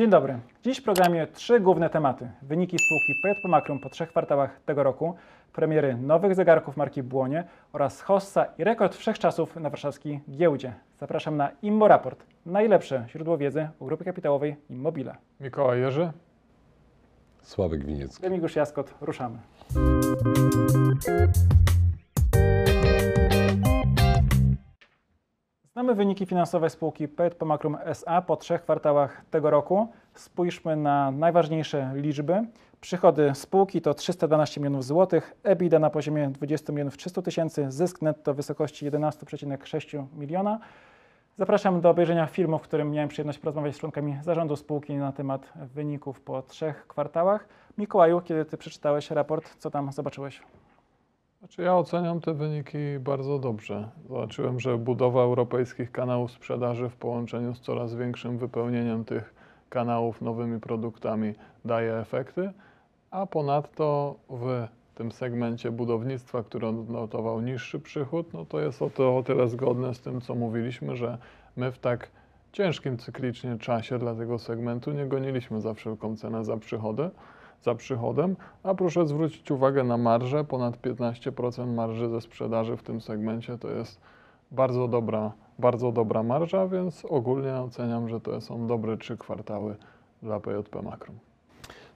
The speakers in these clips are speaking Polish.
Dzień dobry. Dziś w programie trzy główne tematy. Wyniki spółki PJP Makrum po trzech kwartałach tego roku, premiery nowych zegarków marki Błonie oraz Hossa i rekord wszechczasów na warszawskiej giełdzie. Zapraszam na Immo Raport, najlepsze źródło wiedzy o grupie kapitałowej Immobile. Mikołaj Jerzy. Sławek Winiecki. Remigiusz Jaskot, ruszamy. Znamy wyniki finansowe spółki PJP Makrum SA po trzech kwartałach tego roku. Spójrzmy na najważniejsze liczby. Przychody spółki to 312 milionów złotych, EBITDA na poziomie 20 milionów 300 tysięcy, zysk netto w wysokości 11,6 miliona. Zapraszam do obejrzenia filmu, w którym miałem przyjemność porozmawiać z członkami zarządu spółki na temat wyników po trzech kwartałach. Mikołaju, kiedy Ty przeczytałeś raport, co tam zobaczyłeś? Znaczy ja oceniam te wyniki bardzo dobrze. Zobaczyłem, że budowa europejskich kanałów sprzedaży w połączeniu z coraz większym wypełnieniem tych kanałów nowymi produktami daje efekty, a ponadto w tym segmencie budownictwa, który odnotował niższy przychód, no to jest o, to, o tyle zgodne z tym, co mówiliśmy, że my w tak ciężkim cyklicznie czasie dla tego segmentu nie goniliśmy za wszelką cenę za przychody za przychodem, a proszę zwrócić uwagę na marżę, ponad 15% marży ze sprzedaży w tym segmencie to jest bardzo dobra, bardzo dobra marża, więc ogólnie oceniam, że to są dobre trzy kwartały dla PJP Makrum.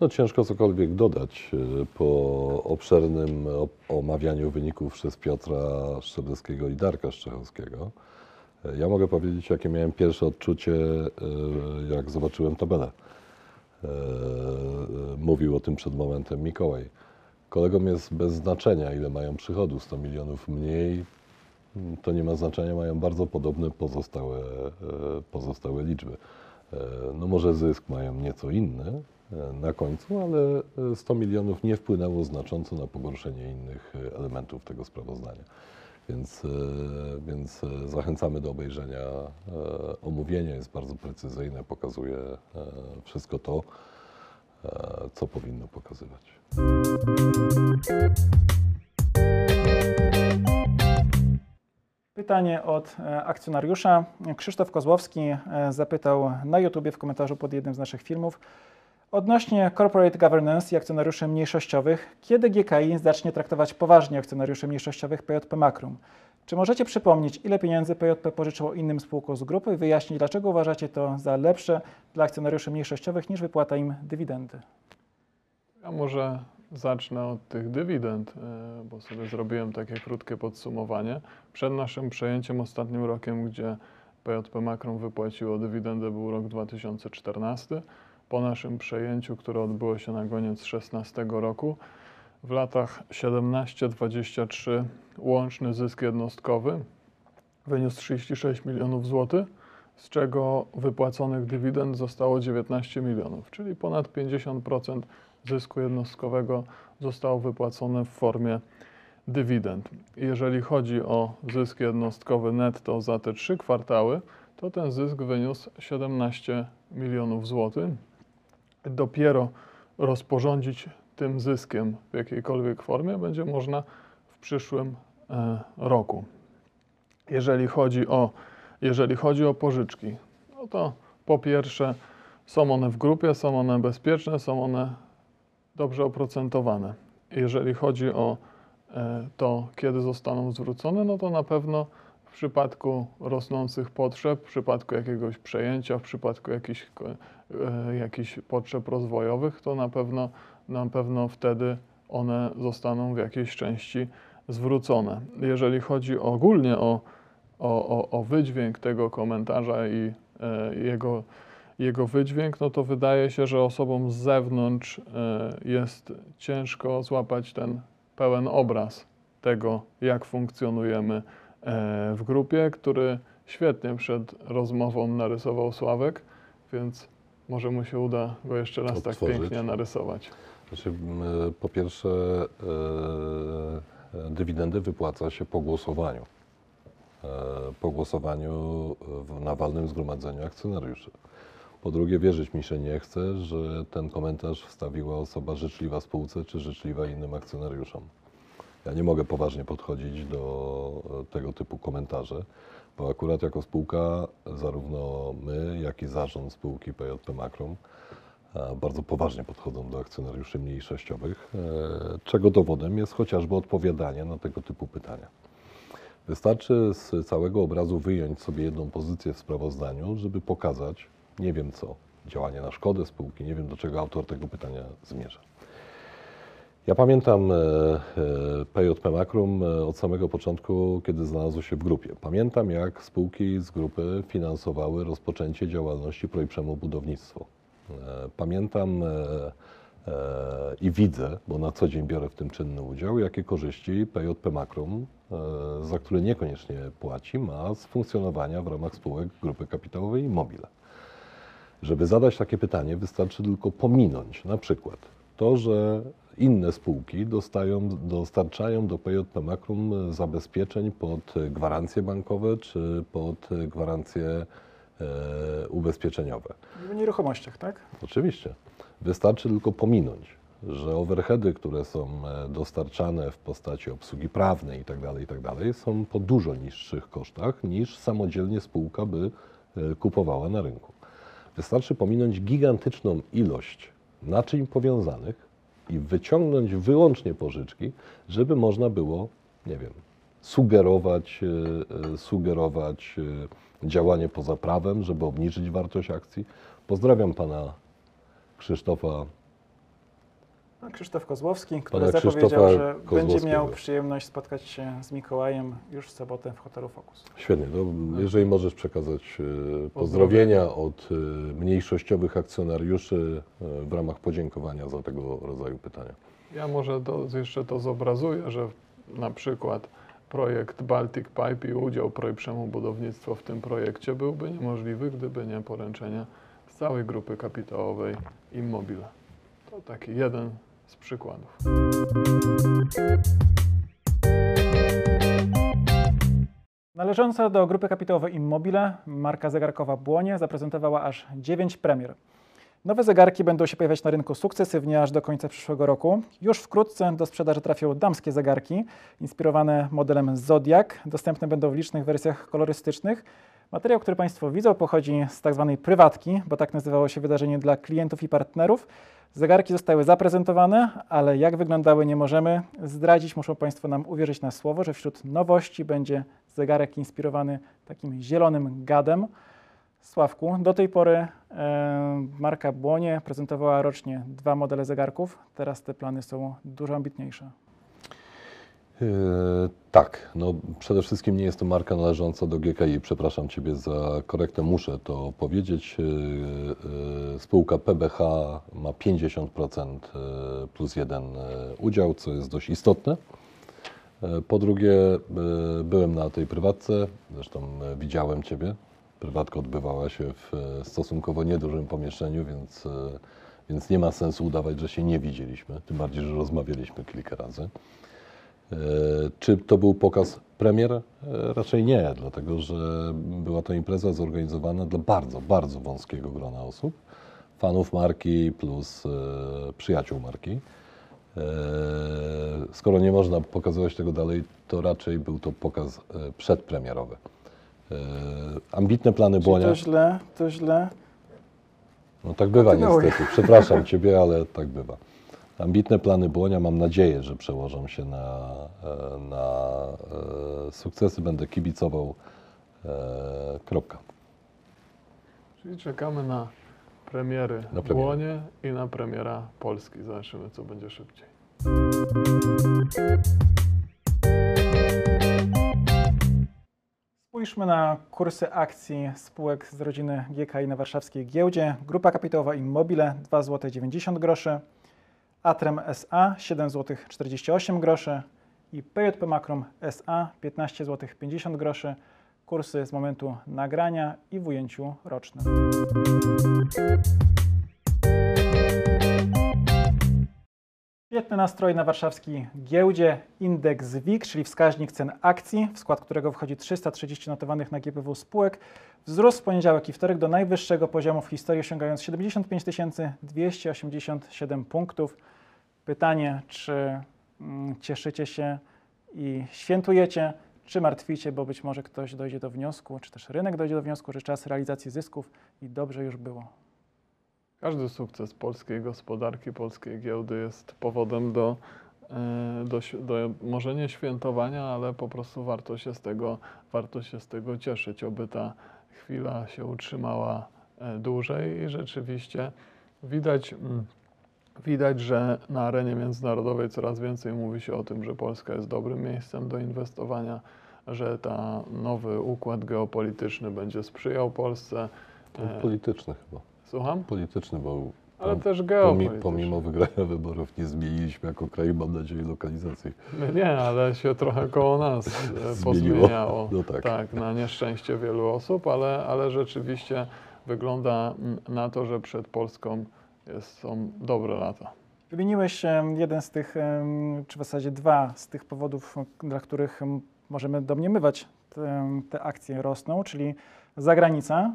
No ciężko cokolwiek dodać e, po obszernym omawianiu wyników przez Piotra Szczeleckiego i Darka Szczechowskiego. E, ja mogę powiedzieć, jakie miałem pierwsze odczucie, e, jak zobaczyłem tabelę. Mówił o tym przed momentem Mikołaj. Kolegom jest bez znaczenia, ile mają przychodu, 100 milionów mniej, to nie ma znaczenia, mają bardzo podobne pozostałe, pozostałe liczby. No może zysk mają nieco inny, E, na końcu, ale 100 e, milionów nie wpłynęło znacząco na pogorszenie innych e, elementów tego sprawozdania. Więc, więc zachęcamy do obejrzenia. Omówienie jest bardzo precyzyjne, pokazuje wszystko to, co powinno pokazywać. Pytanie od akcjonariusza. Krzysztof Kozłowski zapytał na YouTubie w komentarzu pod jednym z naszych filmów, Odnośnie corporate governance i akcjonariuszy mniejszościowych, kiedy GKI zacznie traktować poważnie akcjonariuszy mniejszościowych PJP Makrum? Czy możecie przypomnieć, ile pieniędzy PJP pożyczyło innym spółkom z grupy i wyjaśnić, dlaczego uważacie to za lepsze dla akcjonariuszy mniejszościowych niż wypłata im dywidendy? Ja może zacznę od tych dywidend, e, bo sobie zrobiłem takie krótkie podsumowanie. Przed naszym przejęciem ostatnim rokiem, gdzie PJP Makrum wypłaciło dywidendę, był rok 2014 po naszym przejęciu, które odbyło się na koniec 16 roku. W latach 17-23 łączny zysk jednostkowy wyniósł 36 milionów złotych, z czego wypłaconych dywidend zostało 19 milionów, czyli ponad 50% zysku jednostkowego zostało wypłacone w formie dywidend. Jeżeli chodzi o zysk jednostkowy netto za te trzy kwartały, to ten zysk wyniósł 17 milionów złotych dopiero rozporządzić tym zyskiem w jakiejkolwiek formie będzie można w przyszłym e, roku. Jeżeli chodzi o, jeżeli chodzi o pożyczki, no to po pierwsze są one w grupie, są one bezpieczne, są one dobrze oprocentowane. Jeżeli chodzi o e, to, kiedy zostaną zwrócone, no to na pewno przypadku rosnących potrzeb, w przypadku jakiegoś przejęcia, w przypadku jakichś E, jakichś potrzeb rozwojowych, to na pewno, na pewno wtedy one zostaną w jakiejś części zwrócone. Jeżeli chodzi ogólnie o, o, o, o wydźwięk tego komentarza i e, jego, jego wydźwięk, no to wydaje się, że osobom z zewnątrz e, jest ciężko złapać ten pełen obraz tego, jak funkcjonujemy w grupie, który świetnie przed rozmową narysował Sławek, więc może mu się uda go jeszcze raz tak Odtworzyć. tak pięknie narysować. Znaczy, po pierwsze, e, dywidendy wypłaca się po głosowaniu. E, po głosowaniu na walnym zgromadzeniu akcjonariuszy. Po drugie, wierzyć mi się nie chce, że ten komentarz wstawiła osoba życzliwa spółce czy życzliwa innym akcjonariuszom. Ja nie mogę poważnie podchodzić do e, tego typu komentarzy, bo akurat jako spółka, zarówno my, jak i zarząd spółki PJP Makrum e, bardzo poważnie podchodzą do akcjonariuszy mniejszościowych, e, czego dowodem jest chociażby odpowiadanie na tego typu pytania. Wystarczy z całego obrazu wyjąć sobie jedną pozycję w sprawozdaniu, żeby pokazać, nie wiem co, działanie na szkodę spółki, nie wiem do czego autor tego pytania zmierza. Ja pamiętam e, e, PJP Makrum e, od samego początku, kiedy znalazło się w grupie. Pamiętam, jak spółki z grupy finansowały rozpoczęcie działalności Projprzemu Budownictwo. Pamiętam i widzę, bo na co dzień biorę w tym czynny udział, jakie korzyści PJP Makrum, za które niekoniecznie płaci, ma z funkcjonowania w ramach spółek grupy kapitałowej Immobile. Żeby zadać takie pytanie, wystarczy tylko pominąć na przykład to, że inne spółki dostają, dostarczają do PJP Makrum zabezpieczeń pod gwarancje bankowe czy pod gwarancje e, ubezpieczeniowe. W nieruchomościach, tak? Oczywiście. Wystarczy tylko pominąć, że overheady, które są e, dostarczane w postaci obsługi prawnej itd., itd., są po dużo niższych kosztach niż samodzielnie spółka by e, kupowała na rynku. Wystarczy pominąć gigantyczną ilość naczyń powiązanych i wyciągnąć wyłącznie pożyczki, żeby można było, nie wiem, sugerować, e, e, sugerować e, działanie poza prawem, żeby obniżyć wartość akcji. Pozdrawiam pana Krzysztofa Krzysztof Kozłowski, który Pana zapowiedział, Krzysztofa że będzie miał przyjemność spotkać się z Mikołajem już w sobotę w hotelu Focus. Świetnie. No, jeżeli możesz przekazać e, pozdrowienia od e, mniejszościowych akcjonariuszy e, w ramach podziękowania za tego rodzaju pytania. Ja może to, jeszcze to zobrazuję, że na przykład projekt Baltic Pipe i udział Projprzemu Budownictwo w tym projekcie byłby niemożliwy, gdyby nie poręczenia z całej grupy kapitałowej Immobile. To taki jeden z przykładów. Należąca do grupy kapitałowej Immobile, marka zegarkowa Błonie zaprezentowała aż 9 premier. Nowe zegarki będą się pojawiać na rynku sukcesywnie aż do końca przyszłego roku. Już wkrótce do sprzedaży trafią damskie zegarki, inspirowane modelem Zodiac. Dostępne będą w licznych wersjach kolorystycznych. Materiał, który Państwo widzą, pochodzi z tak zwanej prywatki, bo tak nazywało się wydarzenie dla klientów i partnerów. Zegarki zostały zaprezentowane, ale jak wyglądały nie możemy zdradzić. Muszą Państwo nam uwierzyć na słowo, że wśród nowości będzie zegarek inspirowany takim zielonym gadem. Sławku, do tej pory e, marka Błonie prezentowała rocznie dwa modele zegarków. Teraz te plany są dużo ambitniejsze. E, tak, no przede wszystkim nie jest to marka należąca do GKI. Przepraszam Ciebie za korektę, muszę to powiedzieć. E, e, Spółka PBH ma 50% e, plus jeden udział, co jest dość istotne. Po drugie, byłem na tej prywatce, zresztą widziałem Ciebie. Prywatka odbywała się w stosunkowo niedużym pomieszczeniu, więc, więc nie ma sensu udawać, że się nie widzieliśmy. Tym bardziej, że rozmawialiśmy kilka razy. E, Czy to był pokaz premier? E, Raczej nie, dlatego że była to impreza zorganizowana dla bardzo, bardzo wąskiego grona osób. Fanów marki plus e, przyjaciół marki. Skoro nie można pokazywać tego dalej, to raczej był to pokaz przedpremierowy. Ambitne plany Błonia. to źle, to źle. No tak bywa niestety. Przepraszam Ciebie, ale tak bywa. Ambitne plany Błonia mam nadzieję, że przełożą się na, e, na e, sukcesy. Będę kibicował. E, Kropka. Czyli czekamy na premiery Na w premierę. Błonie i na premiera Polski. Zobaczymy, co będzie szybciej. Spójrzmy na kursy akcji spółek z rodziny GKI na warszawskiej giełdzie. Grupa kapitałowa Immobile 2 zł 90 groszy, Atrem SA 7 zł 48 groszy i PJP Makrum SA 15 zł 50 groszy. Kursy z momentu nagrania i w ujęciu rocznym. Świetny nastrój na warszawskiej giełdzie. Indeks WIG, czyli wskaźnik cen akcji, w skład którego wchodzi 330 notowanych na GPW spółek, wzrósł w poniedziałek i wtorek do najwyższego poziomu w historii, osiągając 75 287 punktów. Pytanie, czy mm, cieszycie się i świętujecie, czy martwicie, bo być może ktoś dojdzie do wniosku, czy też rynek dojdzie do wniosku, że czas realizacji zysków i dobrze już było. Każdy sukces polskiej gospodarki, polskiej giełdy jest powodem do, e, do, do może nie świętowania, ale po prostu warto się z tego, warto się z tego cieszyć, oby ta chwila się utrzymała e, dłużej i rzeczywiście widać, mm, widać, że na arenie międzynarodowej coraz więcej mówi się o tym, że Polska jest dobrym miejscem do inwestowania, że ta nowy układ geopolityczny będzie sprzyjał Polsce. E, Polityczny chyba. Słucham? Polityczny, bo Ale pom- też geopolityczny. pomimo wygrania wyborów nie zmieniliśmy jako kraj, mam nadzieję, lokalizacji. My Nie, ale się trochę koło nas e, pozmieniało. No tak. na nieszczęście wielu osób, ale, ale rzeczywiście wygląda na to, że przed Polską jest, są dobre lata. Wymieniłeś jeden z tych, czy w zasadzie dwa z tych powodów, dla których em, możemy domniemywać, te, te akcje rosną, czyli zagranica.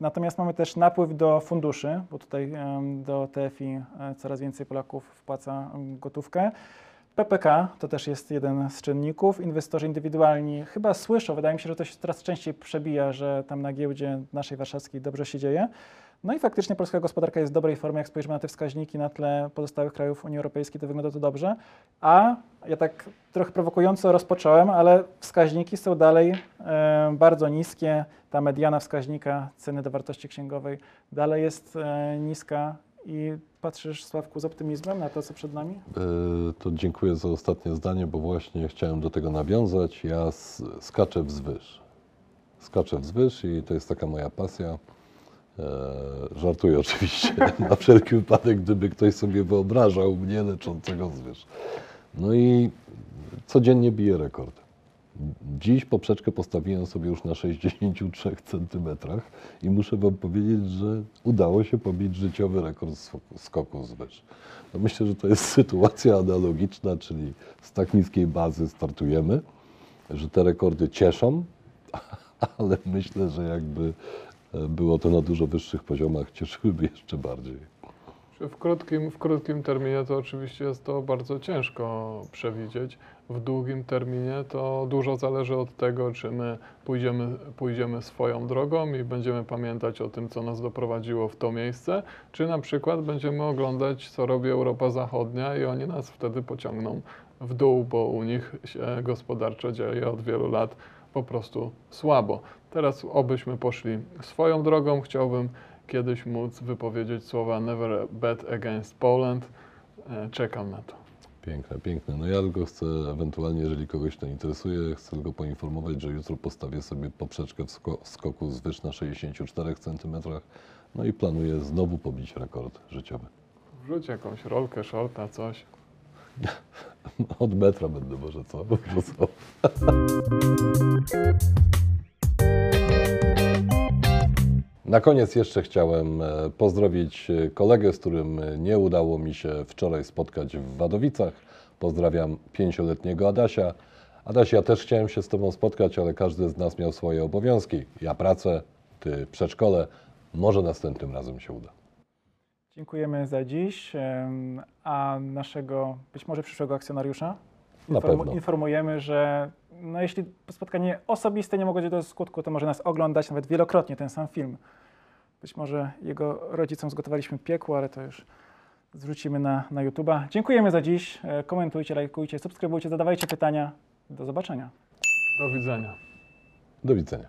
Natomiast mamy też napływ do funduszy, bo tutaj do TFI e, coraz więcej Polaków wpłaca gotówkę. PPK to też jest jeden z czynników. Inwestorzy indywidualni chyba słyszą, wydaje mi się, że to się coraz częściej przebija, że tam na giełdzie naszej warszawskiej dobrze się dzieje. No i faktycznie polska gospodarka jest w dobrej formie, jak spojrzymy na te wskaźniki na tle pozostałych krajów Unii Europejskiej, to wygląda to dobrze. A ja tak trochę prowokująco rozpocząłem, ale wskaźniki są dalej e, bardzo niskie. Ta mediana wskaźnika ceny do wartości księgowej dalej jest e, niska i patrzysz, Sławku, z optymizmem na to, co przed nami? E, To dziękuję za ostatnie zdanie, bo właśnie chciałem do tego nawiązać. Ja skaczę wzwyż. Skaczę wzwyż i to jest taka moja pasja. E, żartuję oczywiście, na wszelki wypadek, gdyby ktoś sobie wyobrażał mnie leczącego wzwyż. No i codziennie biję rekord. Dziś poprzeczkę postawiłem sobie już na 63 centymetrach i muszę Wam powiedzieć, że udało się pobić życiowy rekord sk- skoku wzwyż. No myślę, że to jest sytuacja analogiczna, czyli z tak niskiej bazy startujemy, że te rekordy cieszą, ale myślę, że jakby było to na dużo wyższych poziomach, cieszyłyby jeszcze bardziej. W krótkim, w krótkim terminie to oczywiście jest to bardzo ciężko przewidzieć. W długim terminie to dużo zależy od tego, czy my pójdziemy, pójdziemy swoją drogą i będziemy pamiętać o tym, co nas doprowadziło w to miejsce, czy na przykład będziemy oglądać, co robi Europa Zachodnia i oni nas wtedy pociągną w dół, bo u nich się gospodarczo dzieje od wielu lat po prostu słabo. Teraz obyśmy poszli swoją drogą. Chciałbym kiedyś móc wypowiedzieć słowa Never bet against Poland. E, Czekam na to. Piękne, piękne. No ja tylko chcę, ewentualnie, jeżeli kogoś to interesuje, chcę tylko poinformować, że jutro postawię sobie poprzeczkę w sko- skoku z wyż na 64 cm. No i planuję znowu pobić rekord życiowy. Wrzuć jakąś rolkę, shorta, coś. Od metra będę może co? Może co? Na koniec jeszcze chciałem e, pozdrowić e, kolegę, z którym e, nie udało mi się wczoraj spotkać w Wadowicach. Pozdrawiam pięcioletniego Adasia. Adaś, ja też chciałem się z Tobą spotkać, ale każdy z nas miał swoje obowiązki. Ja pracę, Ty przedszkole. Może następnym razem się uda. Dziękujemy za dziś, a naszego być może przyszłego akcjonariusza Na informu- pewno. informujemy, że no, jeśli spotkanie osobiste nie mogło dojść do skutku, to może nas oglądać nawet wielokrotnie ten sam film. Być może jego rodzicom zgotowaliśmy piekło, ale to już zrzucimy na, na YouTube'a. Dziękujemy za dziś. E, Komentujcie, lajkujcie, subskrybujcie, zadawajcie pytania. Do zobaczenia. Do widzenia. Do widzenia.